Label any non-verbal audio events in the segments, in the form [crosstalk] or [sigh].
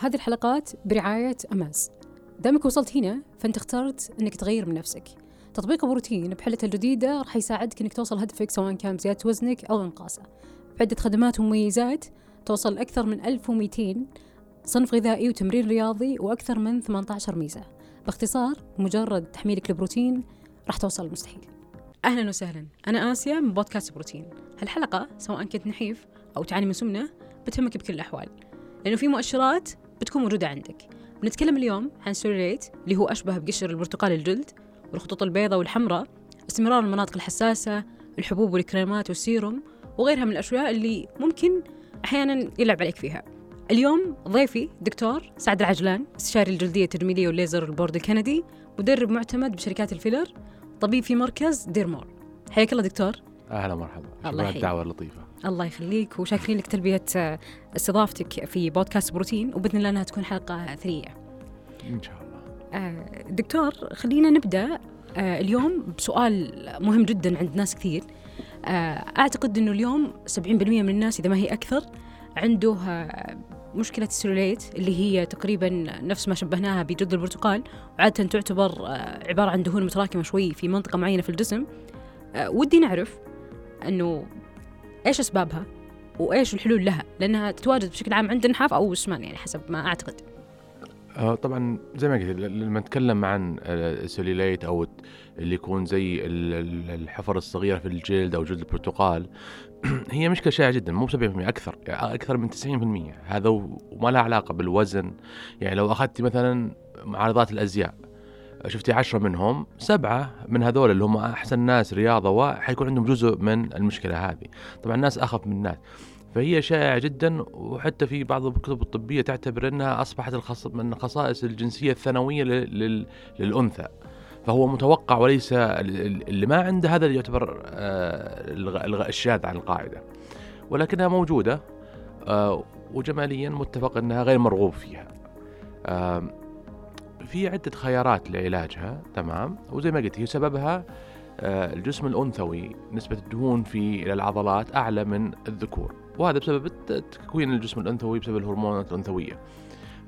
هذه الحلقات برعاية أماز. دامك وصلت هنا فأنت اخترت أنك تغير من نفسك. تطبيق بروتين بحلته الجديدة راح يساعدك أنك توصل هدفك سواء كان بزيادة وزنك أو إنقاصه. بعدة خدمات ومميزات توصل أكثر من 1200 صنف غذائي وتمرين رياضي وأكثر من 18 ميزة. باختصار مجرد تحميلك لبروتين راح توصل المستحيل. أهلا وسهلا. أنا آسيا من بودكاست بروتين. هالحلقة سواء كنت نحيف أو تعاني من سمنة بتهمك بكل الأحوال. لأنه في مؤشرات بتكون موجودة عندك. بنتكلم اليوم عن سلوليت اللي هو أشبه بقشر البرتقال الجلد والخطوط البيضاء والحمراء اسمرار المناطق الحساسة الحبوب والكريمات والسيروم وغيرها من الأشياء اللي ممكن أحيانا يلعب عليك فيها. اليوم ضيفي دكتور سعد العجلان استشاري الجلدية التجميلية والليزر البورد الكندي مدرب معتمد بشركات الفيلر طبيب في مركز ديرمور. حياك الله دكتور. أهلا مرحبا الله شكرا. الدعوة اللطيفة. الله يخليك وشاكرين لك تلبية آه، استضافتك في بودكاست بروتين وبإذن الله أنها تكون حلقة ثرية. إن شاء الله. آه، دكتور خلينا نبدأ آه، اليوم بسؤال مهم جدا عند ناس كثير. آه، أعتقد أنه اليوم 70% من الناس إذا ما هي أكثر عنده مشكلة السلوليت اللي هي تقريبا نفس ما شبهناها بجلد البرتقال وعادة تعتبر عبارة عن دهون متراكمة شوي في منطقة معينة في الجسم. ودي نعرف أنه إيش أسبابها وإيش الحلول لها؟ لأنها تتواجد بشكل عام عند النحاف أو الشمال يعني حسب ما أعتقد. آه طبعا زي ما قلت لما نتكلم عن آه، السليليت أو اللي يكون زي ال- ال- الحفر الصغيرة في الجلد أو جلد البرتقال [clears throat] هي مشكلة شائعة جدا مو 70% أكثر يعني أكثر من 90% هذا وما لها علاقة بالوزن. يعني لو أخذتي مثلا معارضات الأزياء شفتي عشرة منهم سبعة من هذول اللي هم أحسن ناس رياضة وحيكون عندهم جزء من المشكلة هذه. طبعا الناس أخف من الناس. فهي شائعة جدا وحتى في بعض الكتب الطبية تعتبر أنها أصبحت الخص... من خصائص الجنسية الثانوية لل... لل... للأنثى. فهو متوقع وليس ال- ال- اللي ما عنده هذا اللي يعتبر آه،. الشاذ عن القاعدة. ولكنها موجودة آه، وجماليا متفق أنها غير مرغوب فيها. في عدة خيارات لعلاجها تمام؟ وزي ما قلت هي سببها آه، الجسم الأنثوي. نسبة الدهون في العضلات أعلى من الذكور. وهذا بسبب تكوين الجسم الأنثوي بسبب الهرمونات الأنثوية.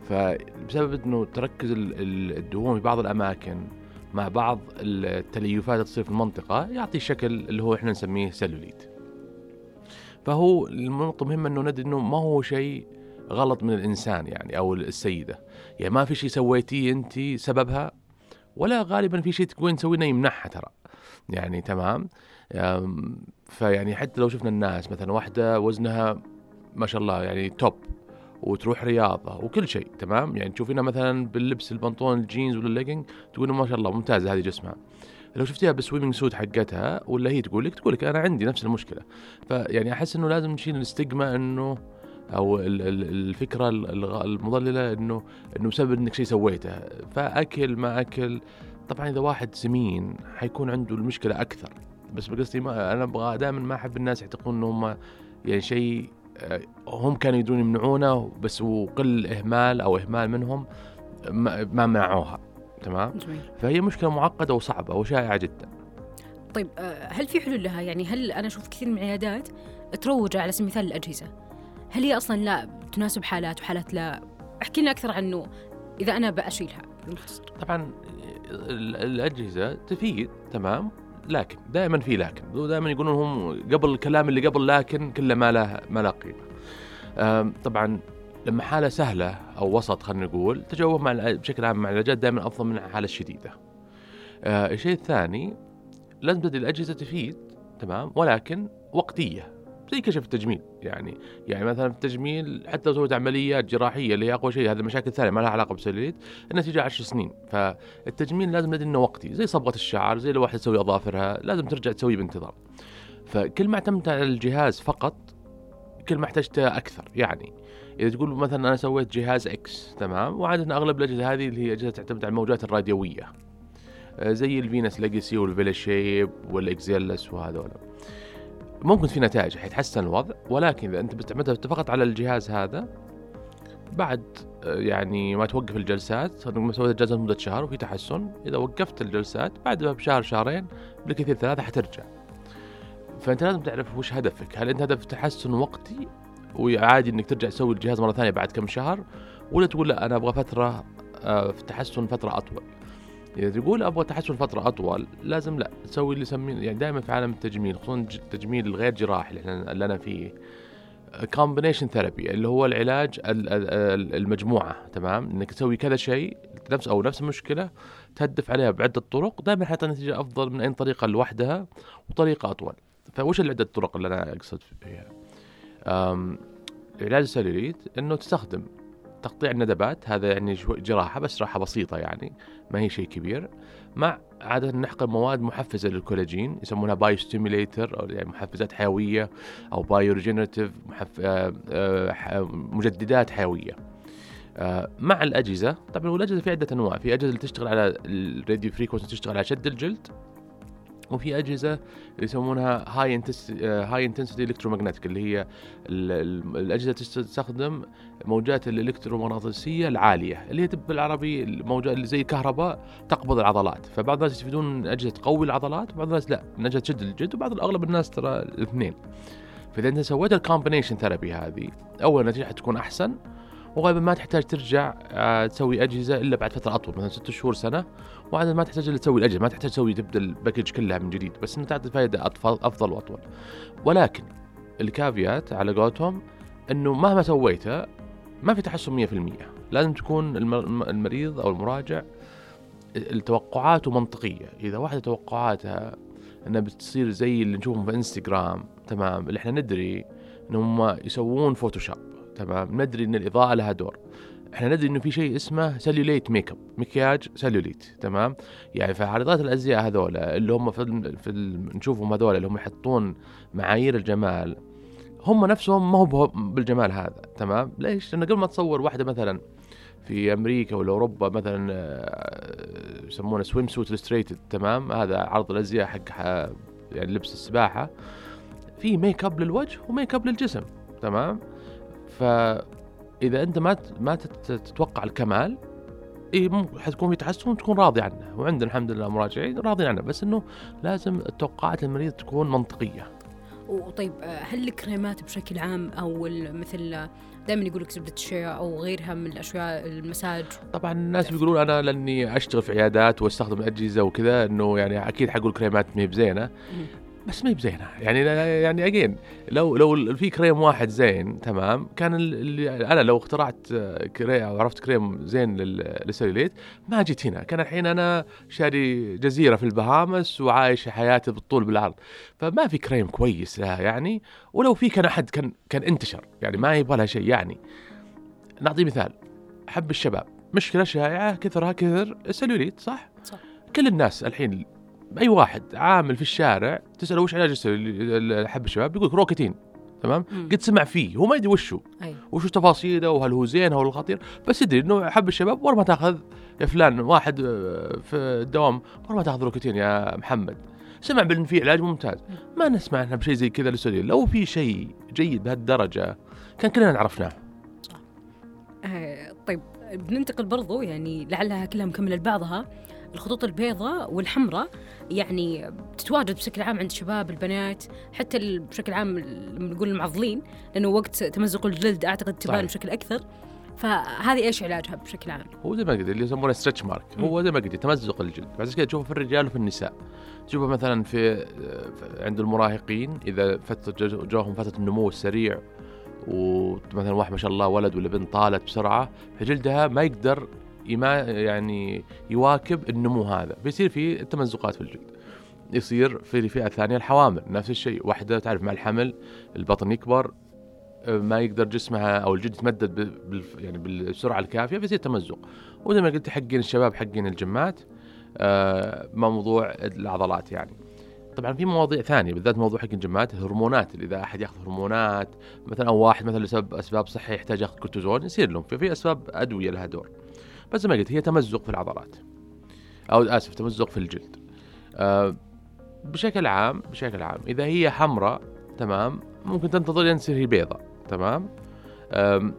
فبسبب أنه تركز ال- ال- الدهون في بعض الأماكن مع بعض التليفات اللي تصير في المنطقة يعطي شكل اللي هو إحنا نسميه سيلوليت. فهو النقطة مهمة انه ندري إنه ما هو شيء غلط من الإنسان يعني أو السيدة. يعني ما في شيء سويتيه أنت سببها ولا غالبا في شيء تكون تسوينه يمنعها ترى. يعني تمام؟ فيعني حتى لو شفنا الناس مثلا واحدة وزنها ما شاء الله يعني top وتروح رياضة وكل شيء تمام؟ يعني تشوفينها مثلا باللبس البنطلون الجينز ولا الليجنج تقول ما شاء الله ممتازة هذه جسمها. لو شفتيها بالسويمنج سوت حقتها ولا هي تقول لك تقول لك أنا عندي نفس المشكلة. فيعني أحس إنه لازم نشيل الاستجمة إنه أو ال- ال- الفكرة المضللة إنه إنه بسبب إنك شيء سويته. فأكل ما أكل طبعا إذا واحد سمين حيكون عنده المشكلة أكثر. بس بقصدي ما أنا أبغى دائما ما أحب الناس يعتقدون ان هم يعني شيء آه، هم كانوا يدون يمنعونه بس وقل إهمال أو إهمال منهم ما ما منعوها. تمام؟ جميل. فهي مشكلة معقدة وصعبة وشائعة جدا. طيب آه، هل في حلول لها؟ يعني هل أنا أشوف كثير من العيادات تروج على سبيل المثال الأجهزة؟ هل هي أصلا لا تناسب حالات وحالات لا؟ احكي لنا أكثر عنه إذا أنا بشيلها بالمختصر طبعا ال- الأجهزة تفيد تمام لكن دائما في لكن. دائما يقولون هم قبل الكلام اللي قبل لكن كله ما له ما له قيمة. طبعا لما حالة سهلة أو وسط خلينا نقول تجاوب مع بشكل عام مع العلاجات دائما أفضل من الحاله الشديده آه، الشيء الثاني لازم تدري الأجهزة تفيد تمام ولكن وقتية. زي كشف التجميل يعني يعني مثلا في التجميل حتى لو سويت عمليات جراحية اللي هي أقوى شيء هذه مشاكل ثانية ما لها علاقة بالسلوليت النتيجه 10 سنين. فالتجميل لازم ندري إنه وقتي زي صبغة الشعر زي لو واحد تسوي أظافرها لازم ترجع تسويه بانتظام. فكل ما اعتمدت على الجهاز فقط كل ما احتجته أكثر يعني. إذا تقول مثلا أنا سويت جهاز X تمام؟ وعادة أغلب الأجهزة هذه اللي هي أجهزة تعتمد على الموجات الراديوية. آه، زي ال Venus Legacy وال VelaShape وال Exilis وهذول. ممكن في نتائج حيتحسن الوضع ولكن إذا أنت بتعتمد فقط على الجهاز هذا بعد آه، يعني ما توقف الجلسات سويت الجلسات مدة شهر وفي تحسن إذا وقفت الجلسات بعد بشهر شهرين بالكثير ثلاثة حترجع. فأنت لازم تعرف وش هدفك هل أنت هدف تحسن وقتي وعادي إنك ترجع تسوي الجهاز مرة ثانية بعد كم شهر ولا تقول لا أنا أبغى فترة آه، في تحسن فترة أطول؟ اذا تقول أبغى تحسن فترة أطول لازم لا تسوي اللي يسميه يعني دائما في عالم التجميل خصوصا التجميل الغير جراحي اللي إحنا اللي أنا فيه. combination therapy اللي هو العلاج المجموعة تمام؟ إنك تسوي كذا شيء نفس أو نفس المشكلة تهدف عليها بعدة طرق دائما حيعطي نتيجه أفضل من أي طريقة لوحدها وطريقة أطول. فوش العدة الطرق اللي أنا أقصد فيها؟ علاج السلوليت إنه تستخدم تقطيع الندبات هذا يعني جراحة بس جراحة بسيطة يعني ما هي شيء كبير. مع عادة نحقن مواد محفزة للكولاجين يسمونها biostimulator أو يعني محفزات حيوية أو bio regenerative محف... آه، آه، مجددات حيوية. آه، مع الأجهزة طبعا الأجهزة في عدة أنواع في أجهزة اللي تشتغل على ال radio frequency تشتغل على شد الجلد وفي أجهزة يسمونها high high intensity electromagnetic اللي هي الأجهزة تستخدم موجات الإلكترومغناطيسية العالية اللي هي بالعربي الموجات اللي زي الكهرباء تقبض العضلات. فبعض الناس يستفيدون من أجهزة تقوي العضلات وبعض الناس لا من أجهزة تشد الجلد وبعض اغلب الناس ترى الاثنين. فإذا أنت سويت ال combination therapy هذه أول نتيجة حتكون أحسن وغالبا ما تحتاج ترجع آه، تسوي أجهزة إلا بعد فترة أطول مثلا ست شهور سنة. وعاده ما تحتاج إلا تسوي الأجهزة ما تحتاج تسوي تبدأ ال package كلها من جديد بس إنه تعطي فائده أفضل وأطول. ولكن ال caveat على قولتهم إنه مهما سويته ما في تحسن 100% لازم تكون المريض أو المراجع التوقعات منطقية. إذا واحدة توقعاتها إنها بتصير زي اللي نشوفهم في إنستغرام تمام اللي إحنا ندري إنهم يسوون فوتوشوب تمام ندري إن الإضاءة لها دور. إحنا ندري إنه في شيء اسمه cellulite makeup مكياج سلوليت تمام؟ يعني في عارضات الأزياء هذولا اللي هم في, في ال نشوفهم هذول اللي هم يحطون معايير الجمال هم نفسهم ما هو بالجمال هذا تمام؟ ليش؟ لأن قبل ما تصور واحدة مثلا في أمريكا ولا أوروبا مثلا آه، يسمونه swimsuit illustrated تمام؟ هذا عرض الأزياء حق يعني لبس السباحة في ميك اب للوجه وميك اب للجسم تمام؟ فاذا أنت ما ما تتوقع الكمال اي حتكون في تحسن تكون راضي عنه. وعندنا الحمد لله مراجعين راضيين عنه. بس إنه لازم التوقعات المريض تكون منطقية. وطيب هل الكريمات بشكل عام أو مثل دائما يقول لك زبدة الشيا أو غيرها من الأشياء المساج؟ طبعا الناس بيقولون أنا لأني أشتغل في عيادات وأستخدم أجهزة وكذا إنه يعني أكيد حقول كريمات ما هي بزينة. بس ما هي بزينة. يعني يعني اجين لو لو في كريم واحد زين تمام؟ كان اللي أنا لو اخترعت كريم أو عرفت كريم زين للسلوليت ما جيت هنا. كان الحين أنا شاري جزيرة في البهامس وعايش حياتي بالطول بالعرض. فما في كريم كويس لها يعني. ولو في كان أحد كان كان انتشر. يعني ما يبغى لها شيء يعني. نعطي مثال. حب الشباب. مشكلة شائعة كثرها كثر السلوليت صح؟ صح. كل الناس الحين أي واحد عامل في الشارع تسأله وش علاج حب الشباب؟ بيقول لك روكتين تمام؟ قد سمع فيه هو ما يدري وشو. أيوه. وش تفاصيله وهل هو زين هو الخطير. بس يدري إنه حب الشباب ورا ما تأخذ يا فلان واحد آه، في الدوام ورا ما تأخذ روكتين يا محمد. سمع بإن في علاج ممتاز. ما نسمع إحنا بشيء زي كذا للسعودية. لو في شيء جيد بهالدرجة كان كلنا عرفناه آه طيب بننتقل برضو يعني لعلها كلها مكملة لبعضها. الخطوط البيضاء والحمراء يعني تتواجد بشكل عام عند الشباب البنات حتى بشكل عام لما نقول المعضلين لأنه وقت تمزق الجلد أعتقد تبان بشكل أكثر. فهذه إيش علاجها بشكل عام؟ هو زي ما قلت اللي يسمونه ستريتش مارك هو زي ما قلت تمزق الجلد. بس كذا تشوفه في الرجال وفي النساء. تشوفه مثلا في عند المراهقين إذا فتره جوهم فتره النمو السريع ومثلا واحد ما شاء الله ولد ولا بنت طالت بسرعة فجلدها ما يقدر يعني يواكب النمو هذا. فيصير في تمزقات في الجلد. يصير في الفئة الثانية الحوامل نفس الشيء. واحدة تعرف مع الحمل البطن يكبر ما يقدر جسمها أو الجلد يتمدد بال يعني بالسرعة الكافية فيصير تمزق. وزي ما قلت حقين الشباب حقين الجمات آه موضوع العضلات يعني. طبعا في مواضيع ثانية بالذات موضوع حق الجمات الهرمونات اللي إذا أحد يأخذ هرمونات مثلا أو واحد مثلا لسبب أسباب صحية يحتاج يأخذ كورتيزون يصير لهم. ففي أسباب أدوية لها دور. بس زي ما قلت هي تمزق في العضلات. أو آسف تمزق في الجلد. أه بشكل عام بشكل عام إذا هي حمراء تمام ممكن تنتظر لين تصير بيضاء تمام؟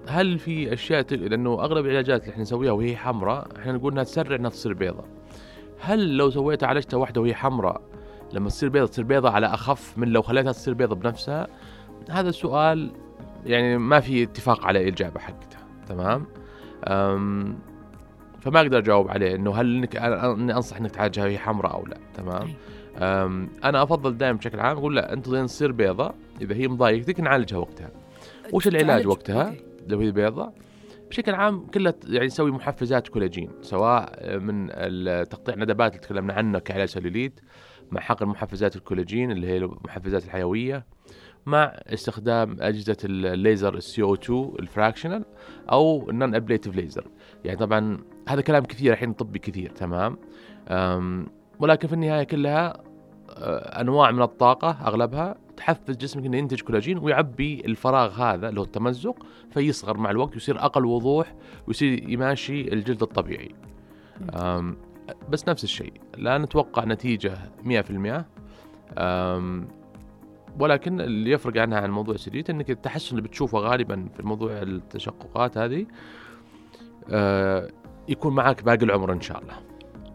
هل في أشياء لأنه أغلب العلاجات اللي إحنا نسويها وهي حمراء إحنا نقول إنها تسرع إنها تصير بيضاء هل لو سويت عالجتها واحدة وهي حمراء لما تصير بيضة تصير بيضة على أخف من لو خليتها تصير بيضة بنفسها؟ هذا السؤال يعني ما في اتفاق على الاجابه حقته تمام؟ فما أقدر أجاوب عليه إنه هل انك أنا أنا أنصح إنك تعالجها وهي حمراء أو لا تمام؟ أنا أفضل دائما بشكل عام أقول لا أنت لين تصير بيضة إذا هي مضايقتك نعالجها وقتها. وش العلاج وقتها؟ لو هي بيضة بشكل عام كلها يعني نسوي محفزات كولاجين سواء من ال- تقطيع ندبات اللي تكلمنا عنه كعلاج سلوليت مع حقن محفزات الكولاجين اللي هي المحفزات الحيوية مع استخدام أجهزة الليزر ال CO2 ال fractional أو ال non-ablative laser يعني طبعا هذا كلام كثير الحين طبي كثير تمام ولكن في النهاية كلها آه، أنواع من الطاقة أغلبها تحفز جسمك إنه ينتج كولاجين ويعبي الفراغ هذا اللي هو التمزق فيصغر مع الوقت ويصير أقل وضوح ويصير يماشي الجلد الطبيعي. بس نفس الشيء لا نتوقع نتيجة 100% أم، ولكن اللي يفرق عنها عن موضوع السديت إنك التحسن اللي بتشوفه غالبا في موضوع التشققات هذه أه، يكون معك باقي العمر إن شاء الله.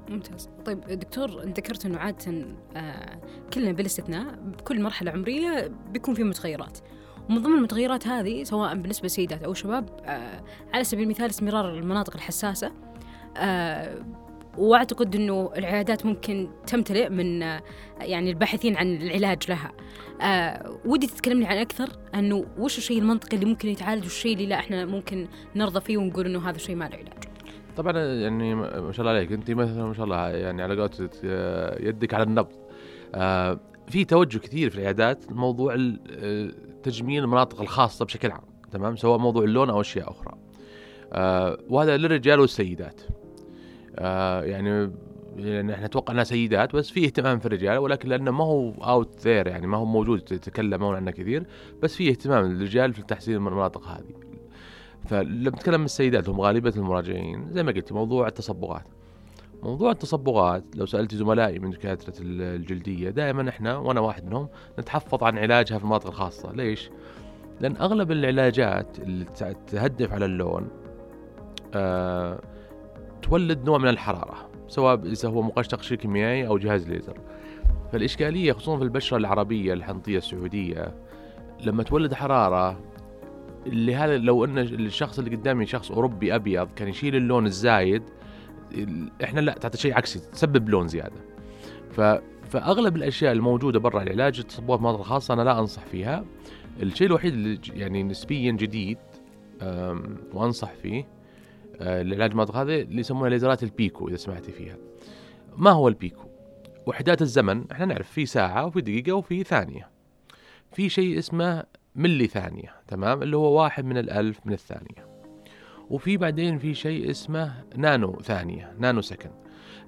ممتاز. طيب دكتور ذكرت إنه عادة آه كلنا بلا استثناء بكل مرحلة عمرية بيكون في متغيرات. ومن ضمن المتغيرات هذه سواء بالنسبة لسيدات أو شباب آه على سبيل المثال استمرار المناطق الحساسة آه وأعتقد إنه العيادات ممكن تمتلئ من يعني الباحثين عن العلاج لها. آه ودي تتكلمني عن أكثر إنه وش الشيء المنطقي اللي ممكن يتعالج والشيء اللي لا إحنا ممكن نرضى فيه ونقول إنه هذا الشيء ما له علاج؟ طبعا يعني ما شاء الله عليك. أنت مثلا ما شاء الله يعني على قولتك آه، يدك على النبض. آه، في توجه كثير في العيادات موضوع آه، تجميل المناطق الخاصة بشكل عام تمام؟ سواء موضوع اللون أو أشياء أخرى. وهذا للرجال والسيدات. يعني يعني إحنا نتوقع إنها سيدات بس في اهتمام في الرجال ولكن لأنه ما هو out there يعني ما هو موجود يتكلمون عنه كثير بس في اهتمام للرجال في تحسين المناطق هذه. فلما نتكلم عن السيدات هم غالبة المراجعين زي ما قلت موضوع التصبغات. موضوع التصبغات لو سألت زملائي من دكاترة ال- الجلدية دائما إحنا وأنا واحد منهم نتحفظ عن علاجها في المناطق الخاصة. ليش؟ لأن أغلب العلاجات اللي تهدف على اللون آه تولد نوع من الحرارة سواء إذا هو مقاش تقشير كيميائي أو جهاز ليزر. فالإشكالية خصوصا في البشرة العربية الحنطية السعودية لما تولد حرارة اللي هذا لو أن الشخص اللي قدامي شخص أوروبي أبيض كان يشيل اللون الزايد ال- إحنا لا تعطي شيء عكسي تسبب لون زيادة. ف فأغلب الأشياء الموجودة برا العلاج التصبغات المناطق الخاصة أنا لا أنصح فيها. الشيء الوحيد اللي يعني نسبيا جديد وأنصح فيه أه، لعلاج المناطق هذه اللي يسمونها ليزرات البيكو إذا سمعتي فيها. ما هو البيكو؟ وحدات الزمن إحنا نعرف في ساعة وفي دقيقة وفي ثانية. في شيء اسمه ملي ثانية تمام؟ اللي هو واحد من الألف من الثانية. وفي بعدين في شيء اسمه نانو ثانية nano second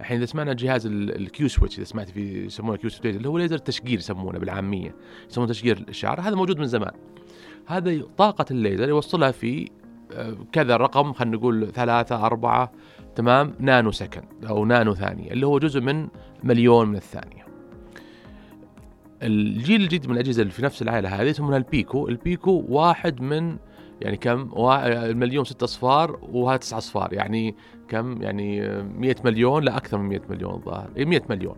الحين إذا سمعنا جهاز ال- ال Q-switch إذا سمعت في يسمونه Q-switch اللي هو ليزر تشقير يسمونه بالعامية. يسمونه تشقير الشعر هذا موجود من زمان. هذا طاقة الليزر يوصلها في آه، كذا رقم خلينا نقول ثلاثة أربعة تمام؟ nano second أو نانو ثانية اللي هو جزء من مليون من الثانية. الجيل الجديد من الأجهزة اللي في نفس العائلة هذه يسمونها ال pico، ال pico واحد من يعني كم؟ المليون ست أصفار وهذا تسع أصفار يعني كم؟ يعني 100 مليون لا أكثر من 100 مليون الظاهر، إيه 100 مليون.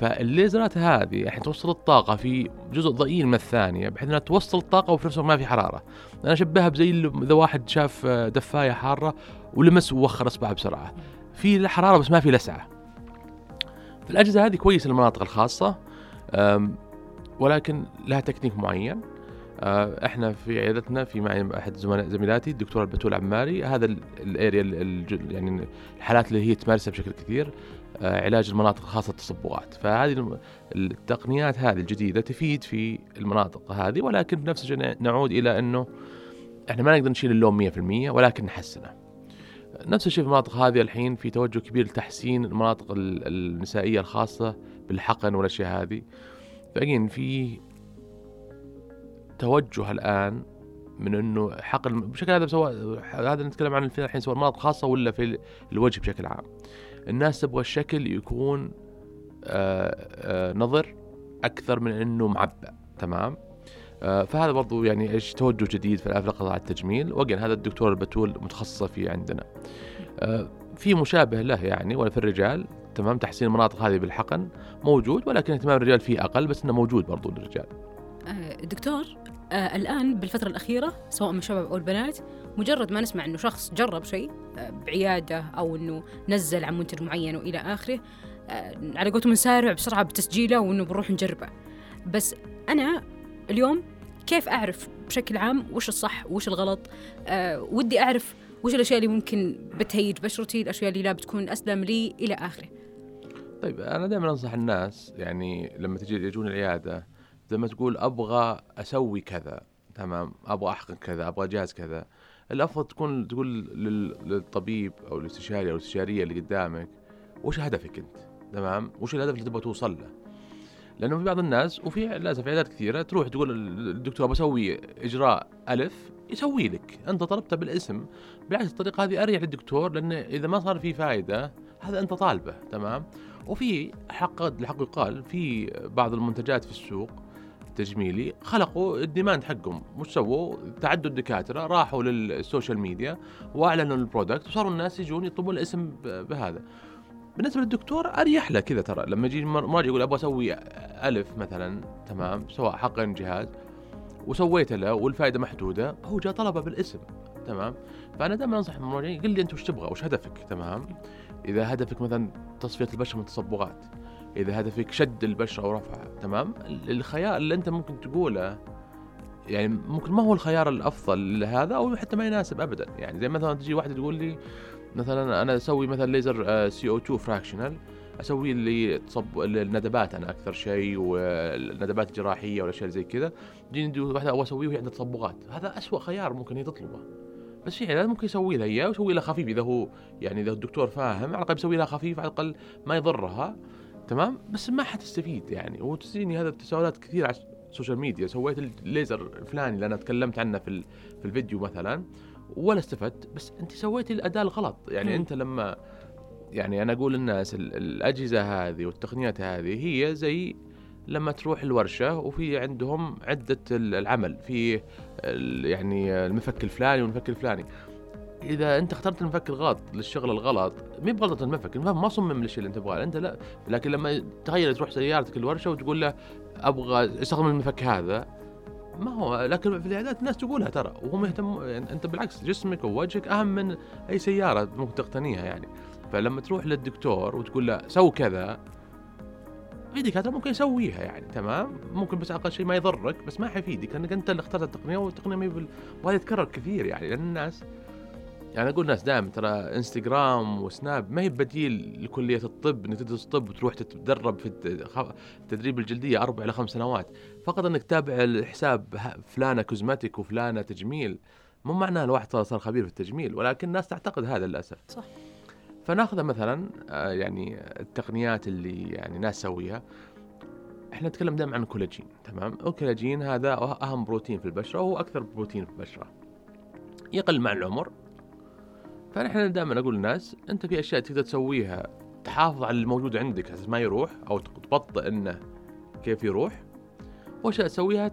فالليزرات هذه الحين توصل الطاقة في جزء ضئيل من الثانية بحيث إنها توصل الطاقة وفي نفس الوقت ما في حرارة. أنا أشبهها بزي إذا واحد شاف دفاية حارة ولمس ووخر إصبعه بسرعة. في حرارة بس ما في لسعة. فالأجهزة هذه كويسة للمناطق الخاصة ولكن لها تكنيك معين. آه، إحنا في عيادتنا في معي أحد زملاء زميلاتي الدكتور البتول عماري. هذا ال- ال area يعني الحالات اللي هي تمارسها بشكل كثير آه، علاج المناطق الخاصه التصبغات. فهذه التقنيات هذه الجديدة تفيد في المناطق هذه ولكن بنفس الشيء نعود إلى إنه إحنا ما نقدر نشيل اللون 100% ولكن نحسنه. نفس الشيء في المناطق هذه الحين في توجه كبير لتحسين المناطق ال- النسائية الخاصة بالحقن والأشياء هذه. فأجين في توجه الآن من إنه حقن بشكل هذا سواء هذا نتكلم عن الحين سواء المناطق الخاصه ولا في الوجه بشكل عام. الناس تبغى الشكل يكون آه، آه، نظر أكثر من إنه معبأ تمام؟ آه، فهذا برضو يعني إيش توجه جديد في على التجميل. وقن هذا الدكتور البتول متخصصه فيه عندنا. في مشابه له يعني ولا في الرجال. تمام تحسين المناطق هذه بالحقن موجود ولكن اهتمام الرجال فيه أقل بس إنه موجود برضو للرجال. آه، دكتور آه الآن بالفترة الأخيرة سواء من الشباب أو البنات مجرد ما نسمع إنه شخص جرب شيء آه، بعيادة أو إنه نزل عن منتج معين وإلى آخره آه، على قولتهم نسارع بسرعة بتسجيله وإنه بنروح نجربه. بس أنا اليوم كيف أعرف بشكل عام وش الصح وش الغلط؟ أه ودي أعرف وش الأشياء اللي ممكن بتهيج بشرتي الأشياء اللي لا بتكون أسلم لي إلى آخره. طيب أنا دائما أنصح الناس يعني لما تجي يجون العيادة لما تقول أبغى أسوي كذا تمام؟ أبغى أحقق كذا أبغى جهاز كذا. الأفضل تكون تقول للطبيب أو الاستشاري أو الاستشارية اللي قدامك وش هدفك أنت؟ تمام؟ وش الهدف اللي تبغى توصل له؟ لأنه في بعض الناس وفي للأسف عيادات كثيرة تروح تقول الدكتور بسوي إجراء ألف يسوي لك. أنت طلبته بالاسم بالعكس الطريقة هذه أريح للدكتور لأن إذا ما صار في فائده هذا أنت طالبه تمام؟ وفي حق الحق يقال في بعض المنتجات في السوق التجميلي خلقوا ال demand حقهم مش سووا؟ تعدوا الدكاترة راحوا لل social media وأعلنوا ال product وصاروا الناس يجون يطلبون الاسم بهذا. بالنسبة للدكتور أريح له كذا ترى لما يجي مريض يقول أبغى أسوي ألف مثلا تمام سواء حقن جهاز وسويت له والفائدة محدودة هو جاء طلبه بالاسم تمام؟ فأنا دائما أنصح المراجعين قل لي أنت وش تبغى وش هدفك تمام؟ إذا هدفك مثلا تصفية البشره من التصبغات إذا هدفك شد البشره ورفعها تمام؟ الخيار اللي أنت ممكن تقوله يعني ممكن ما هو الخيار الأفضل لهذا أو حتى ما يناسب ابدا. يعني زي مثلا تجي واحدة تقول لي مثلا أنا أسوي مثلا ليزر CO2 fractional أسوي اللي تصب الندبات أنا أكثر شيء والندبات الجراحية والاشياء زي كذا. تجيني واحدة أبغى أسويه وهي عندها تصبغات. هذا اسوء خيار ممكن هي تطلبه. بس في علاج ممكن يسوي لها إياه ويسوي لها خفيف إذا هو يعني إذا الدكتور فاهم على الأقل يسوي لها خفيف على الأقل ما يضرها تمام؟ بس ما حتستفيد يعني. وتجيني هذا التساؤلات كثير على ال social media. سويت الليزر الفلاني اللي أنا تكلمت عنه في في الفيديو مثلا ولا استفدت. بس أنت سويتي الاداء الغلط. يعني م. أنت لما يعني أنا أقول للناس الأجهزة هذه والتقنيات هذه هي زي لما تروح الورشة وفي عندهم عدة العمل. في يعني المفك الفلاني والمفك الفلاني. إذا أنت اخترت المفك الغلط للشغل الغلط مي بغلطة المفك المفك ما صمم للشيء اللي أنت تبغاه أنت لا. لكن لما تخيل تروح سيارتك الورشة وتقول له أبغى استخدم المفك هذا ما هو لكن في العيادات الناس تقولها ترى وهم يهتم يعني أنت بالعكس جسمك ووجهك أهم من أي سيارة ممكن تقتنيها يعني. فلما تروح للدكتور وتقول له سو كذا في دكاتره ممكن يسويها يعني تمام؟ ممكن بس أقل شيء ما يضرك بس ما حيفيدك لأنك أنت اللي اخترت التقنية والتقنية ما بال... وهذا يتكرر كثير يعني لأن الناس يعني أقول الناس دائما ترى إنستغرام وسناب ما هي بديل لكلية الطب إنك تدرس طب وتروح تتدرب في التدريب الجلدية أربع إلى خمس سنوات. فقط إنك تتابع الحساب فلانة cosmetic وفلانة تجميل مو معناه الواحد صار خبير في التجميل ولكن الناس تعتقد هذا للأسف. صح. فناخذ مثلا آه، يعني التقنيات اللي يعني ناس تسويها. إحنا نتكلم دائما عن الكولاجين تمام؟ الكولاجين هذا أهم بروتين في البشرة وهو أكثر بروتين في البشرة. يقل مع العمر. فنحن دائما أقول للناس أنت في أشياء تقدر تسويها تحافظ على الموجود عندك عشان ما يروح أو تبطئ إنه كيف يروح. واشياء تسويها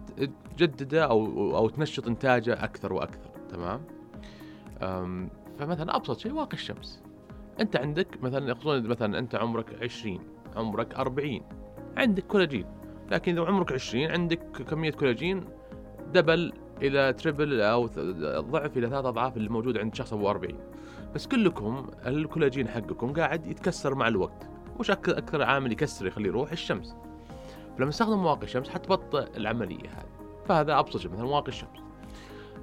تجدده أو أو تنشط إنتاجه أكثر وأكثر تمام؟ فمثلا أبسط شيء واقي الشمس. أنت عندك مثلا يقصدون مثلا أنت عمرك 20 عمرك 40 عندك كولاجين. لكن إذا عمرك 20 عندك كمية كولاجين double إلى triple أو ضعف إلى ثلاث أضعاف اللي موجود عند شخص ابو 40 بس كلكم الكولاجين حقكم قاعد يتكسر مع الوقت. وش أكثر عامل يكسر يخليه يروح الشمس. فلما تستخدم واقي الشمس حتبطئ العملية هذه. فهذا أبسط شيء مثلا واقي الشمس.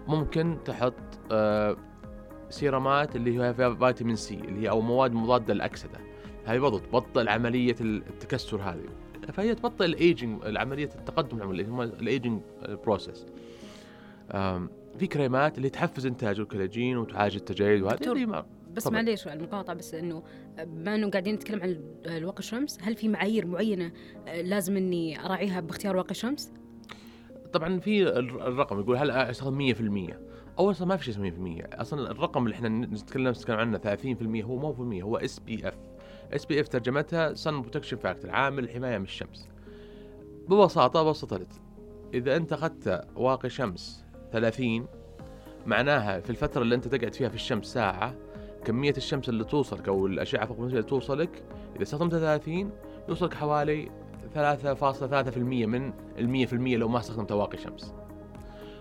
ممكن تحط آه serumات اللي هي فيها فيتامين C اللي هي أو مواد مضادة للأكسدة. هذه برضو تبطئ عملية التكسر هذه. فهي تبطئ الايجنج عمليه التقدم اللي هم ال aging process في كريمات اللي تحفز انتاج الكولاجين وتعالج التجاعيد وهذه بس معليش المقاطعة بس إنه بما إنه قاعدين نتكلم عن الواقي الشمس هل في معايير معينة آه، لازم إني أراعيها باختيار واقي الشمس؟ طبعا في الرقم يقول هل استخدم 100% أول أصلا ما في شيء اسمه 100% أصلا الرقم اللي إحنا نتكلم نتكلم عنه 30% هو مو في المية هو اس بي اف اس بي اف ترجمتها sun protection factor عامل الحماية من الشمس. ببساطة بسطت إذا أنت أخذت واقي شمس 30 معناها في الفترة اللي أنت تقعد فيها في الشمس ساعة كمية الشمس اللي توصلك أو الأشعة فوق اللي توصلك إذا استخدمت 30 يوصلك حوالي 3.3% من ال 100% لو ما استخدمت واقي شمس.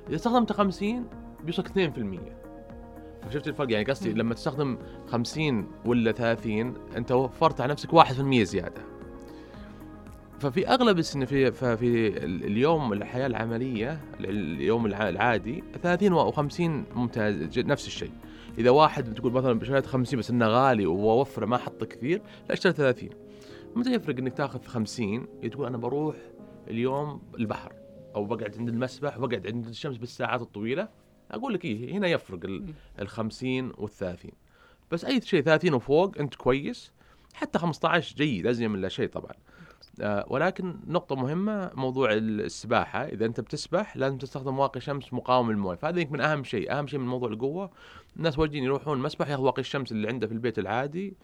إذا استخدمت 50 بيوصلك 2% شفت الفرق؟ يعني قصدي. لما تستخدم 50 ولا 30 انت وفرت على نفسك 1% زيادة. ففي أغلب السن في ففي ال- اليوم الحياة العملية ال- اليوم الع- العادي 30 و50 ممتاز نفس الشيء. إذا واحد بتقول مثلا شريت 50 بس إنه غالي ووفرة ما حط كثير لا اشتري 30 متى يفرق إنك تاخذ 50 تقول أنا بروح اليوم البحر أو بقعد عند المسبح وبقعد عند الشمس بالساعات الطويلة. أقول لك إيه هنا يفرق ال مم. ال 50 وال 30 بس أي شيء 30 وفوق أنت كويس حتى 15 جيد ازين من لا شيء طبعا. آه ولكن نقطة مهمة موضوع السباحة. إذا أنت بتسبح لازم تستخدم واقي شمس مقاوم للموية، فهذا يمكن أهم شيء، أهم شيء من موضوع القوة. الناس واجدين يروحون المسبح ياخذ واقي الشمس اللي عنده في البيت العادي.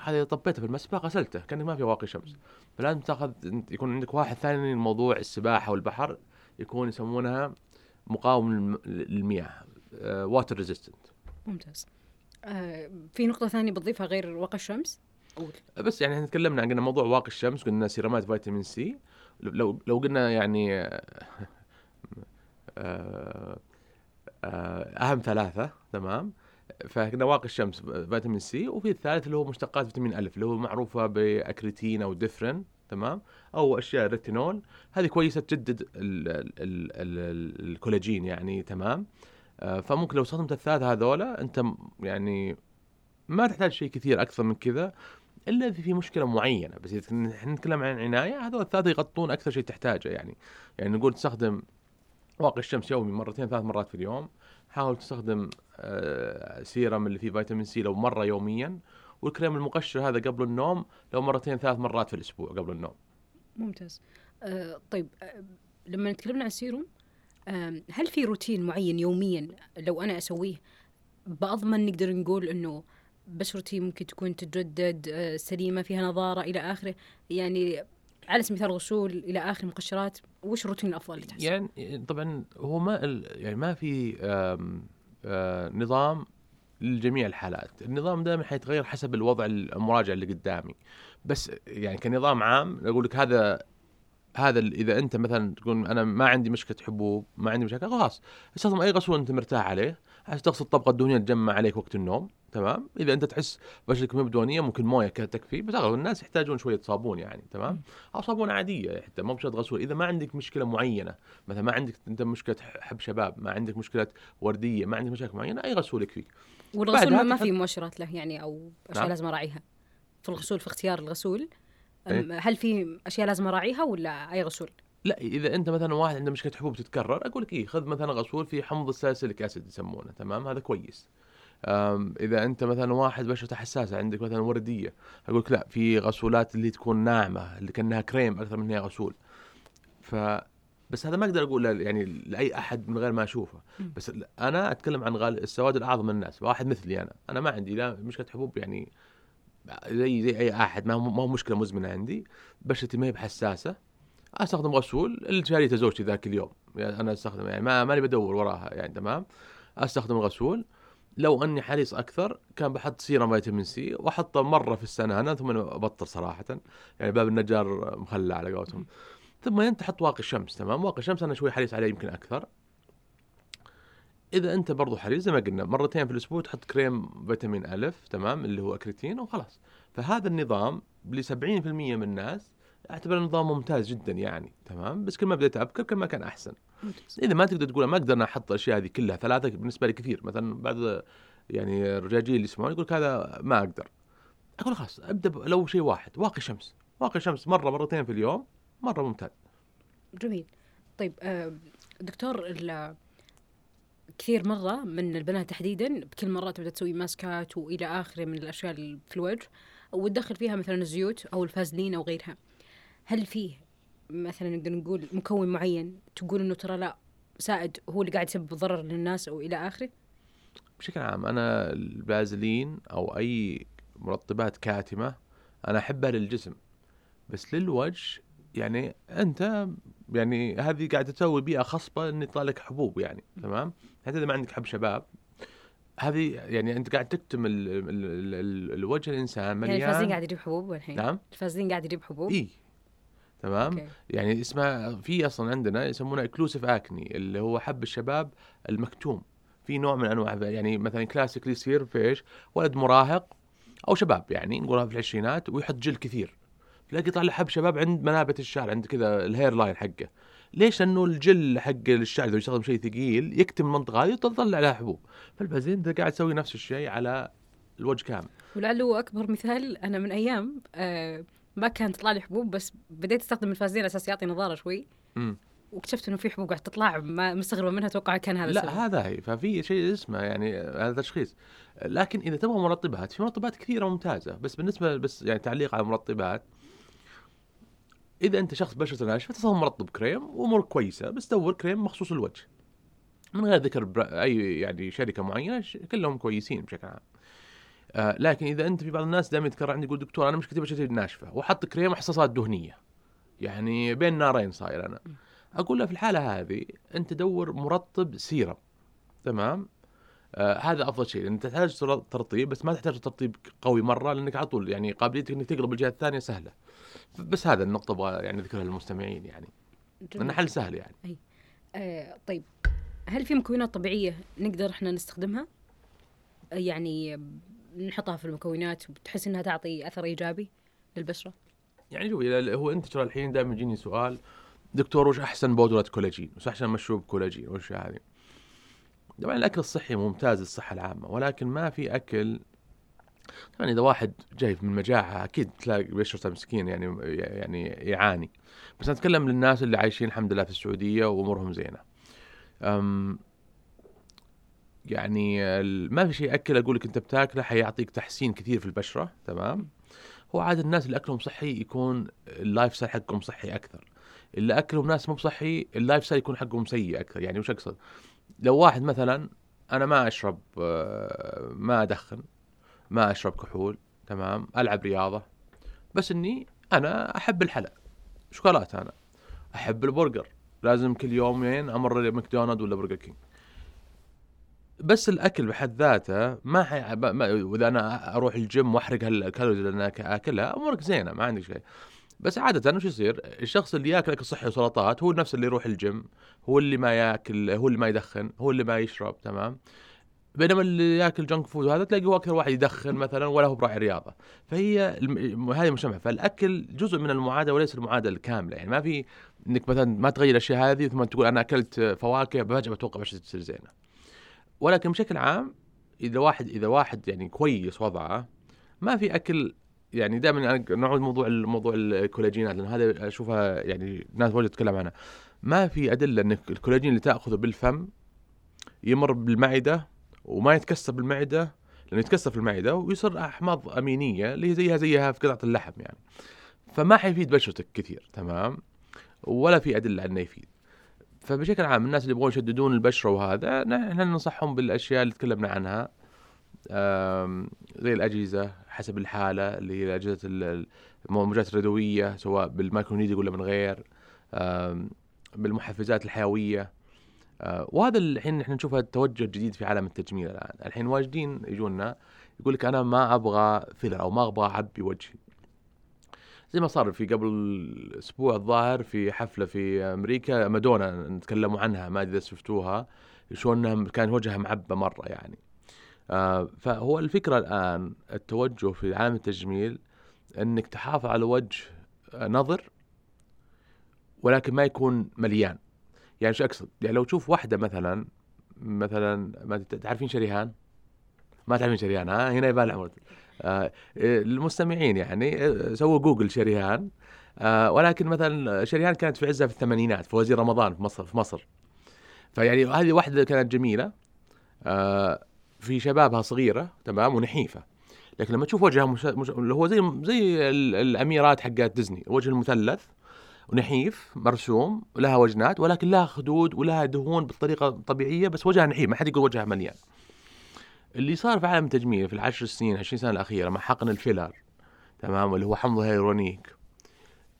هذا إذا طبيته في المسبح غسلته كأنك ما في واقي شمس، فلازم تاخذ يكون عندك واحد ثاني موضوع السباحة والبحر يكون يسمونها مقاوم للم- للمياه water resistant ممتاز. آه في نقطة ثانية بتضيفها غير واقي الشمس؟ قول. بس يعني إحنا تكلمنا عن قلنا موضوع واقي الشمس قلنا serumات فيتامين C. لو لو قلنا يعني آه، آه، آه، أهم ثلاثة تمام؟ فقلنا واقي الشمس فيتامين C وفي الثالث اللي هو مشتقات فيتامين ألف اللي هو معروفة بأكريتين أو Differin تمام؟ أو أشياء ريتينول. هذه كويسة تجدد ال ال ال ال الكولاجين يعني تمام؟ آه، فممكن لو استخدمت الثلاثة هذولا أنت يعني ما تحتاج شيء كثير أكثر من كذا إلا إذا في مشكلة معينة. بس إذا إحنا نتكلم عن عنايه هذول الثلاثة يغطون أكثر شيء تحتاجه يعني. يعني نقول تستخدم واقي الشمس يومي مرتين ثلاث مرات في اليوم. حاول تستخدم آه، سيرم اللي فيه فيتامين سي لو مرة يوميا. والكريم المقشر هذا قبل النوم لو مرتين ثلاث مرات في الأسبوع قبل النوم. ممتاز. آه طيب آه لما تكلمنا عن السيروم آه هل في روتين معين يوميا لو أنا أسويه؟ بأضمن نقدر نقول إنه بشرتي ممكن تكون تتجدد آه سليمة فيها نضارة إلى آخره. يعني على سبيل المثال غسول إلى آخر مقشرات وش الروتين الأفضل اللي تحسه؟ يعني طبعا هو ما يعني ما في آه، نظام لجميع الحالات. النظام دائما حيتغير حسب الوضع المراجع اللي قدامي. بس يعني كنظام عام أقول لك هذا هذا إذا أنت مثلا تقول أنا ما عندي مشكلة حبوب ما عندي مشاكل خلاص. استخدم أي غسول أنت مرتاح عليه عشان تغسل الطبقة الدهنية تجمع عليك وقت النوم تمام؟ إذا أنت تحس بشرتك مو بدهنيه ممكن موية تكفي بس أغلب الناس يحتاجون شوية صابون يعني تمام؟ أو صابون عادية حتى مو بشرط غسول. إذا ما عندك مشكلة معينة مثلا ما عندك أنت مشكلة حب شباب ما عندك مشكلة وردية ما عندك مشاكل معينة أي غسول يكفيك. والغسول ما تحط- في مؤشرات له يعني أو أشياء نعم. لازم أراعيها في الغسول في اختيار الغسول إيه. هل في أشياء لازم أراعيها ولا أي غسول؟ لا إذا أنت مثلا واحد عنده مشكلة حبوب تتكرر أقول لك إيه خذ مثلا غسول في حمض الساليسيليك أسيد يسمونه تمام هذا كويس أم، إذا أنت مثلا واحد بشرته حساسة عندك مثلا وردية أقول لك لا في غسولات اللي تكون ناعمة اللي كأنها كريم أكثر من هي غسول ف بس هذا ما أقدر أقول يعني لأي أحد من غير ما أشوفه. بس أنا أتكلم عن غال السواد الأعظم من الناس واحد مثلي أنا. أنا ما عندي لا مشكلة حبوب يعني زي زي أي أحد ما هو مشكلة مزمنة عندي. بشرتي ما هي بحساسة. أستخدم غسول اللي شاريته زوجتي ذاك اليوم يعني أنا أستخدم يعني ما ماني بدور وراها يعني تمام. أستخدم غسول. لو أني حريص أكثر كان بحط سيرم فيتامين سي وأحطه مرة في السنة أنا ثم أبطل صراحة. يعني باب النجار مخلع على قولتهم. ثم انت تحط واقي الشمس تمام؟ واقي الشمس أنا شوي حريص عليه يمكن أكثر. إذا أنت برضو حريص زي ما قلنا مرتين في الأسبوع تحط كريم فيتامين A تمام؟ اللي هو أكريتين وخلاص. فهذا النظام ل 70% من الناس أعتبره نظام ممتاز جدا يعني تمام؟ بس كل ما بديت أبكر كل ما كان أحسن. إذا ما تقدر تقول ما أقدر أحط الأشياء هذه كلها ثلاثة بالنسبة لي كثير. مثلا بعض يعني الرجاجيل اللي يسمعون يقول هذا ما أقدر. أقول خلاص أبدأ لو شيء واحد واقي شمس واقي شمس مرة مرتين في اليوم مرة ممتاز. جميل. طيب آه، دكتور كثير مرة من البنات تحديدا بكل مرة تبدأ تسوي ماسكات وإلى آخره من الأشياء اللي في الوجه وتدخل فيها مثلا الزيوت أو الفازلين أو غيرها. هل فيه مثلا نقدر نقول مكون معين تقول إنه ترى لا سائد هو اللي قاعد يسبب ضرر للناس أو إلى آخره؟ بشكل عام أنا البازلين أو أي مرطبات كاتمة أنا أحبها للجسم بس للوجه يعني أنت يعني هذه قاعد تسوي بيئة خصبة إن يطلع لك حبوب يعني تمام؟ حتى إذا ما عندك حب شباب هذه يعني أنت قاعد تكتم ال ال ال ال الوجه الإنسان مليان. يعني الفازلين قاعد يجيب حبوب الحين نعم. الفازلين قاعد يجيب حبوب؟ إي. تمام؟ أوكي. يعني اسمها في أصلا عندنا يسمونه occlusive acne اللي هو حب الشباب المكتوم. في نوع من أنواع يعني مثلا classically يصير في إيش؟ ولد مراهق أو شباب يعني نقولها في العشرينات ويحط جل كثير. تلاقي يطلع له حب شباب عند منابت الشعر عند كذا ال hairline حقه. ليش؟ لأنه الجل حق الشعر إذا يستخدم شيء ثقيل يكتم المنطقة هذه وتطلع لها حبوب. فالبازين انت قاعد تسوي نفس الشيء على الوجه كامل. ولعله أكبر مثال أنا من أيام آه ما كانت تطلع لي حبوب بس بديت أستخدم الفازلين على أساس يعطي نظارة شوي. مم. واكتشفت إنه في حبوب قاعد تطلع ما مستغربة منها أتوقع كان هذا لا السبب. هذا هي. ففي شيء اسمه يعني هذا تشخيص. لكن إذا تبغى مرطبات في مرطبات كثيرة ممتازة. بس بالنسبة بس يعني تعليق على المرطبات إذا أنت شخص بشرته ناشفه تصمم مرطب كريم وامورك كويسة بس دور كريم مخصوص الوجه من غير ذكر برا- أي يعني شركة معينة كلهم كويسين بشكل عام. آه لكن إذا أنت في بعض الناس دائما يتكرر عندي يقول دكتور أنا مشكلتي بشرتي ناشفة. وحط كريم حصصات دهنية. يعني بين نارين صاير أنا. أقول له في الحالة هذه أنت دور مرطب سيرم. تمام؟ آه هذا أفضل شيء لأن تحتاج تر- ترطيب بس ما تحتاج ترطيب قوي مرة لأنك على طول يعني قابليتك إنك تقلب الجهة الثانية سهلة. بس هذا النقطة أبغى يعني أذكرها للمستمعين يعني. لأنه حل سهل يعني آه طيب هل في مكونات طبيعية نقدر إحنا نستخدمها؟ آه، يعني نحطها في المكونات وتحس إنها تعطي أثر إيجابي للبشرة؟ يعني شوفي هو أنت ترى الحين دائما يجيني سؤال دكتور وش أحسن بودرة كولاجين؟ وش أحسن مشروب كولاجين؟ وش هذه؟ طبعا الأكل الصحي ممتاز للصحة العامة ولكن ما في أكل طبعا إذا واحد جاي من مجاعة أكيد تلاقي بشرته مسكين يعني يعني يعاني بس أنا أتكلم للناس اللي عايشين الحمد لله في السعودية وأمورهم زينة. أم يعني ما في شيء أكل أقول لك أنت بتاكله حيعطيك تحسين كثير في البشرة تمام؟ هو عاد الناس اللي أكلهم صحي يكون ال lifestyle حقهم صحي أكثر. اللي أكلهم ناس مو بصحي ال lifestyle يكون حقهم سيء أكثر يعني وش أقصد؟ لو واحد مثلا أنا ما أشرب آه، ما أدخن ما أشرب كحول تمام؟ ألعب رياضة. بس إني أنا أحب الحلا شوكولاتة أنا. أحب البرجر. لازم كل يومين أمر ماكدونالد ولا برجر كينج. بس الأكل بحد ذاته ما, حي... ما... وإذا أنا أروح الجيم وأحرق ها ال calories اللي أنا أكلها أمورك زينة ما عندي شيء. بس عادة وش يصير؟ الشخص اللي ياكل اكل صحي وسلطات هو نفس اللي يروح الجيم، هو اللي ما ياكل، هو اللي ما يدخن، هو اللي ما يشرب، تمام؟ بينما اللي ياكل جنك فود وهذا تلاقيه أكثر واحد يدخن مثلا ولا هو براعي رياضة. فهي الم... هذه المجتمع فالأكل جزء من المعادلة وليس المعادلة الكاملة. يعني ما في إنك مثلا ما تغير الأشياء هذه ثم تقول أنا أكلت فواكه فجأة بتوقع بشرتي تصير زينة. ولكن بشكل عام إذا واحد إذا واحد يعني كويس وضعه ما في أكل يعني دائما نعود موضوع موضوع الكولاجينات لأن هذا أشوفها يعني ناس واجد تتكلم عنها. ما في أدلة ان الكولاجين اللي تأخذه بالفم يمر بالمعدة وما يتكسر بالمعده لأنه يتكسر في المعدة ويصير أحماض أمينية اللي هي زيها زيها في قطعة اللحم يعني. فما حيفيد بشرتك كثير تمام؟ ولا في أدلة إنه يفيد. فبشكل عام الناس اللي يبغون يشددون البشرة وهذا نحن ننصحهم بالأشياء اللي تكلمنا عنها. زي الأجهزة حسب الحالة اللي هي اجهزه ال- الموجات الرئويه سواء بالمايكرونيدي ولا من غير. بالمحفزات الحيوية. وهذا الحين نحن نشوفه التوجه الجديد في عالم التجميل الآن، الحين واجدين يجونا يقول لك أنا ما أبغى فيلر أو ما أبغى اعبي وجهي. زي ما صار في قبل أسبوع الظاهر في حفلة في أمريكا مادونا نتكلموا عنها ما أدري إذا شفتوها شلون كان وجهها معبى مرة يعني. آه، فهو الفكرة الآن التوجه في عالم التجميل إنك تحافظ على وجه آه، نظر ولكن ما يكون مليان. يعني شو أقصد؟ يعني لو تشوف واحدة مثلا مثلا ما تعرفين شريهان؟ ما تعرفين شريهان ها؟ هنا يبان العمر. آه إيه، المستمعين يعني آه، سووا جوجل شريهان آه ولكن مثلا شريهان كانت في عزها في الثمانينات في وزير رمضان في مصر في مصر. فيعني هذه واحدة كانت جميلة آه في شبابها صغيرة تمام ونحيفة. لكن لما تشوف وجهها مش... مش... اللي هو زي زي ال- الأميرات حقات ديزني، الوجه المثلث ونحيف مرسوم ولها وجنات ولكن لها خدود ولها دهون بالطريقة الطبيعيه بس وجهها نحيف ما حد يقول وجهها مليان. اللي صار في عالم التجميل في العشر سنين 20 سنة الأخيرة مع حقن الفيلر تمام؟ اللي هو حمض هيرونيك.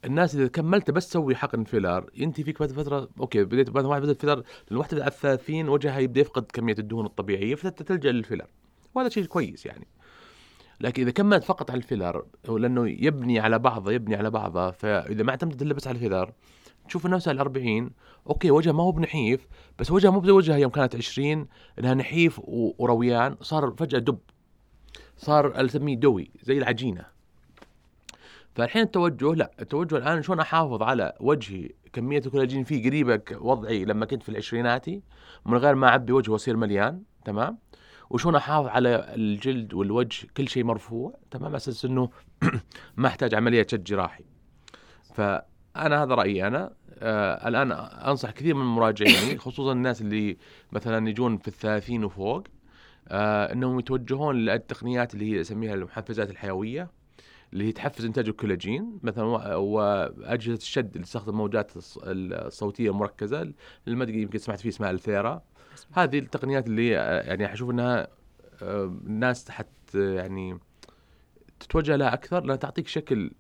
الناس إذا كملت بس تسوي حقن filler انت فيك بعد فترة أوكي بديت بعد واحد بدأ filler الواحده على 30 وجهها يبدأ يفقد كمية الدهون الطبيعية فتلجأ لل filler. وهذا شيء كويس يعني. لكن إذا كملت فقط على ال filler لأنه يبني على بعضه يبني على بعضه فإذا ما اعتمدت إلا بس على ال filler تشوف نفسها ال 40 أوكي وجهها ما هو بنحيف بس وجهها مو زي وجهها يوم كانت 20 إنها نحيف ورويان صار فجأة دب صار أسميه دوي زي العجينة. فالحين التوجه لا التوجه الآن شلون أحافظ على وجهي؟ كمية الكولاجين فيه قريبة وضعي لما كنت في العشريناتي من غير ما أعبي وجهي وأصير مليان تمام؟ وشلون أحافظ على الجلد والوجه كل شيء مرفوع تمام؟ على أساس إنه [clears throat] ما أحتاج عملية شد جراحي. فأنا هذا رأيي أنا. آه الآن أنصح كثير من مراجعيني [coughs] خصوصا الناس اللي مثلا يجون في الثلاثين وفوق آه إنهم يتوجهون للتقنيات اللي هي أسميها المحفزات الحيوية اللي هي تحفز إنتاج الكولاجين مثلا وأجهزة الشد اللي تستخدم موجات الص- الصوتية المركزه ادري يمكن سمعت فيه اسمها الثيرا. هذه التقنيات اللي آه، يعني أشوف إنها آه، الناس حت يعني تتوجه لها أكثر لأنها تعطيك شكل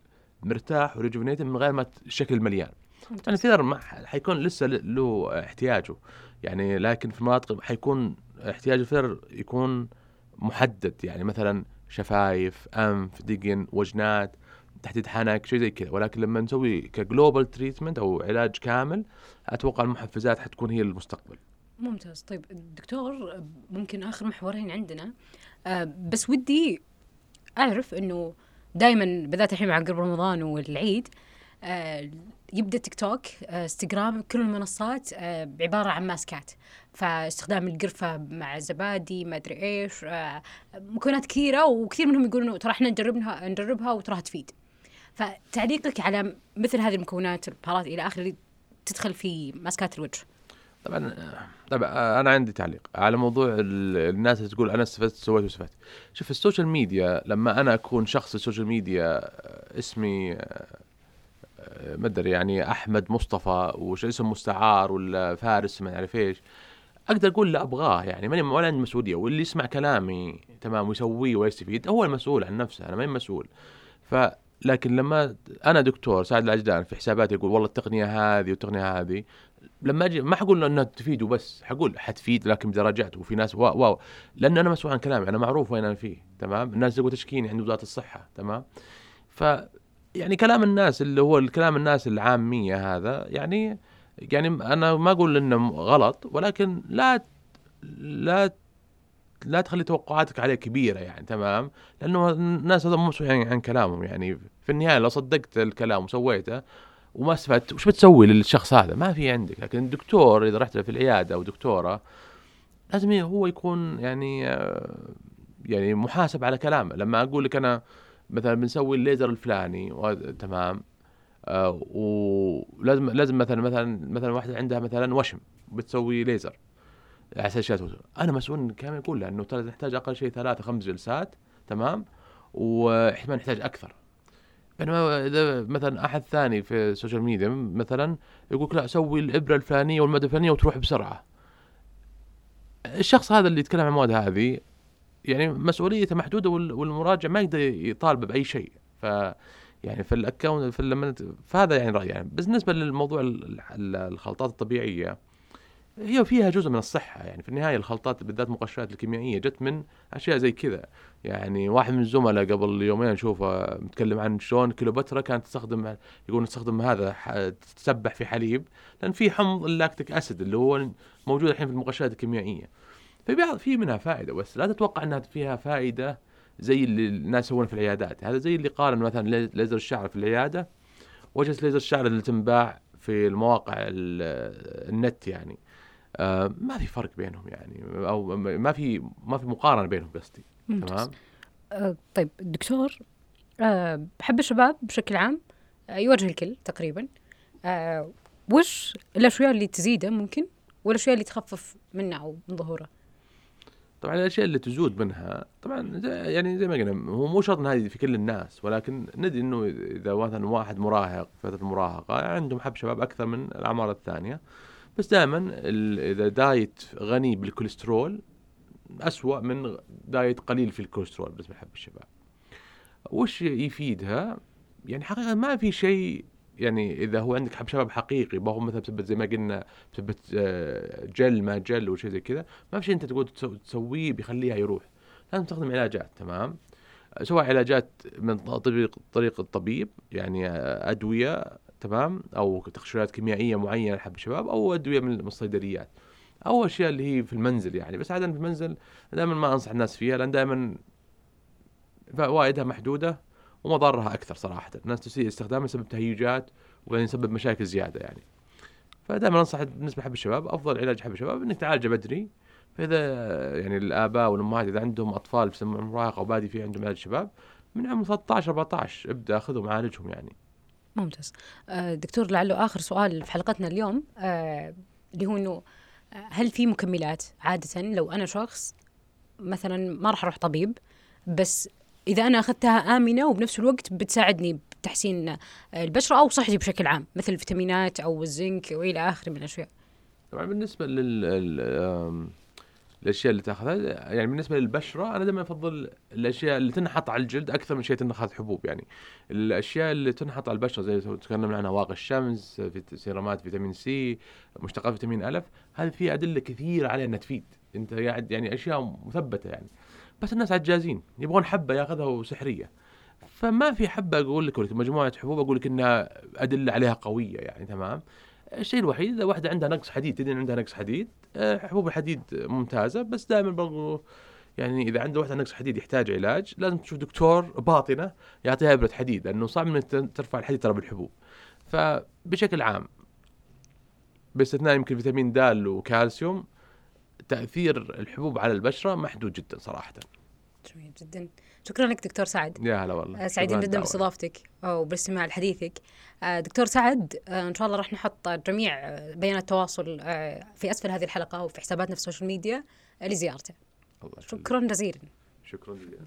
مرتاح وريجوفينيتد من غير ما الشكل مليان. يعني الثيرا ما حيكون لسه له احتياجه. يعني لكن في المناطق حيكون احتياج ال filler يكون محدد. يعني مثلا شفايف أنف دقن وجنات تحديد حنك شيء زي كذا. ولكن لما نسوي ك global treatment أو علاج كامل أتوقع المحفزات حتكون هي المستقبل. ممتاز. طيب دكتور ممكن آخر محورين عندنا. آه، بس ودي أعرف إنه دائما بالذات الحين مع قرب رمضان والعيد آه، يبدأ تيك توك آه، إنستغرام كل المنصات آه، عبارة عن ماسكات. فاستخدام القرفة مع زبادي ما أدري إيش آه، مكونات كثيرة وكثير منهم يقولون ترى إحنا نجربها نجربها وتراها تفيد. فتعليقك على مثل هذه المكونات البهارات إلى آخره تدخل في ماسكات الوجه. طبعا طبعا أنا عندي تعليق على موضوع ال- الناس اللي تقول أنا استفدت سويت وسويت شوف ال social media لما أنا أكون شخص ال social media اسمي ما أدري يعني أحمد مصطفى وش اسم مستعار ولا فارس ما أعرف إيش أقدر أقول اللي أبغاه يعني ماني ولا عندي مسؤولية. واللي يسمع كلامي تمام ويسويه ويستفيد هو المسؤول عن نفسه أنا ماني مسؤول. ف لكن لما أنا دكتور سعد العجلان في حساباتي يقول والله التقنية هذه والتقنية هذه لما أجي ما حقول إنها تفيد وبس حقول حتفيد لكن بدرجات وفي ناس wow, wow. لأن أنا مسؤول عن كلامي أنا معروف وين أنا فيه تمام؟ الناس تقول تشكيني عند وزارة الصحة تمام؟ ف يعني كلام الناس اللي هو الكلام الناس العامية هذا يعني يعني أنا ما أقول إنه غلط ولكن لا لا لا تخلي توقعاتك عليه كبيرة يعني تمام؟ لأنه الناس هذول مو مسؤولين عن كلامهم يعني. في النهاية لو صدقت الكلام وسويته وما استفدت. وش بتسوي للشخص هذا؟ ما في عندك. لكن الدكتور إذا رحت له في العيادة أو دكتورة لازم هو يكون يعني آه، يعني محاسب على كلامه. لما أقول لك أنا مثلا بنسوي الليزر الفلاني تمام آه، ولازم لازم مثلا مثلا مثلا واحدة عندها مثلا وشم بتسوي ليزر على أساس. أنا مسؤول كامل يقول له إنه ترى نحتاج أقل شيء ثلاثة خمس جلسات تمام وإحتمال نحتاج أكثر. بينما إذا مثلا أحد ثاني في ال social media مثلا يقول لك لا سوي الإبرة الفلانية والمادة الفلانية وتروح بسرعة. الشخص هذا اللي يتكلم عن المواد هذه يعني مسؤوليته محدودة وال- والمراجع ما يقدر يطالبه بأي شيء. ف يعني في ال account في فهذا يعني رأيي يعني. بالنسبة للموضوع ال- ال- الخلطات الطبيعية هي فيها جزء من الصحة يعني في النهاية الخلطات بالذات المقشرات الكيميائية جت من أشياء زي كذا. يعني واحد من الزملاء قبل يومين أشوفه متكلم عن شلون كليوباترا كانت تستخدم يقولون تستخدم هذا تسبح في حليب لأن في حمض اللاكتيك أسيد اللي هو موجود الحين في المقشرات الكيميائية. في بعض في منها فائدة بس لا تتوقع أنها فيها فائدة زي اللي الناس يسوونها في العيادات. هذا زي اللي قارن مثلا لي- ليزر الشعر في العيادة. وجهة ليزر الشعر اللي تنباع في المواقع ال- النت يعني. ما في فرق بينهم يعني أو ما في ما في مقارنة بينهم قصدي تمام؟ آه، طيب دكتور آه، بحب الشباب بشكل عام آه، يواجه الكل تقريبا. آه، وش الأشياء اللي تزيده ممكن والأشياء اللي تخفف منه أو من ظهوره؟ طبعا الأشياء اللي تزود منها طبعا زي يعني زي ما قلنا هو مو شرط هذه في كل الناس ولكن ندري إنه إذا مثلا واحد مراهق فترة المراهقه عندهم حب شباب أكثر من الأعمار الثانية. بس دائما إذا دايت غني بالكوليسترول أسوأ من دايت قليل في الكوليسترول بالنسبة لحب الشباب. وش يفيدها؟ يعني حقيقة ما في شيء يعني إذا هو عندك حب شباب حقيقي ما هو مثلا بسبب زي ما قلنا بسبب آه، جل ما جل وشيء زي كذا ما في شيء أنت تقول تسو- تسويه بيخليها يروح. لازم تستخدم علاجات تمام؟ سواء علاجات من طريق طريق الطبيب يعني آه، أدوية تمام؟ أو تقشيرات كيميائية معينة لحب الشباب أو أدوية من الصيدليات أو أشياء اللي هي في المنزل يعني. بس عادة في المنزل دائما ما أنصح الناس فيها لأن دائما فوائدها محدودة ومضارها أكثر صراحة. الناس تسيء استخدامها يسبب تهيجات وبعدين يسبب مشاكل زيادة يعني. فدائما أنصح بالنسبة لحب الشباب أفضل علاج حب الشباب إنك تعالجه بدري. فإذا يعني الآباء والأمهات إذا عندهم أطفال في مراهقة أو بادي في عندهم علاج شباب من عمر 13 14 ابدأ خذهم عالجهم يعني. ممتاز. آه، دكتور لعله آخر سؤال في حلقتنا اليوم آه، اللي هو إنه آه، هل في مكملات عادة؟ لو أنا شخص مثلا ما راح أروح طبيب بس إذا أنا أخذتها آمنة وبنفس الوقت بتساعدني بتحسين البشرة أو صحتي بشكل عام مثل الفيتامينات أو الزنك وإلى آخره من الأشياء. طبعا بالنسبة لل الأشياء اللي تأخذها. يعني بالنسبة للبشرة أنا دائما أفضل الأشياء اللي تنحط على الجلد أكثر من شيء تنخذ حبوب. يعني الأشياء اللي تنحط على البشرة زي تكلمنا عنها واقي الشمس في سيرامات فيتامين سي مشتقات فيتامين الف هذه في أدلة كثيرة عليها إنها تفيد. أنت قاعد يعني أشياء مثبتة يعني. بس الناس عجازين يبغون حبة يأخذها وسحرية. فما في حبة أقول لك مجموعة حبوب أقول لك إنها أدلة عليها قوية يعني تمام. الشيء الوحيد إذا واحدة عندها نقص حديد تدري عندها نقص حديد؟ حبوب الحديد ممتازة بس دائما برضو يعني إذا عنده واحدة نقص حديد يحتاج علاج لازم تشوف دكتور باطنة يعطيها إبرة حديد لأنه صعب إنك ترفع الحديد ترى بالحبوب. فبشكل عام باستثناء يمكن فيتامين د وكالسيوم تأثير الحبوب على البشرة محدود جدا صراحة. جميل جدا. شكرا لك دكتور سعد. يا هلا والله. آه، سعيدين جدا باستضافتك أو بالاستماع لحديثك آه، دكتور سعد آه، إن شاء الله راح نحط جميع بيانات التواصل في أسفل هذه الحلقة وفي حساباتنا في السوشيال ميديا لزيارته. الله شكرا جزيلا. شكرا جزيلا.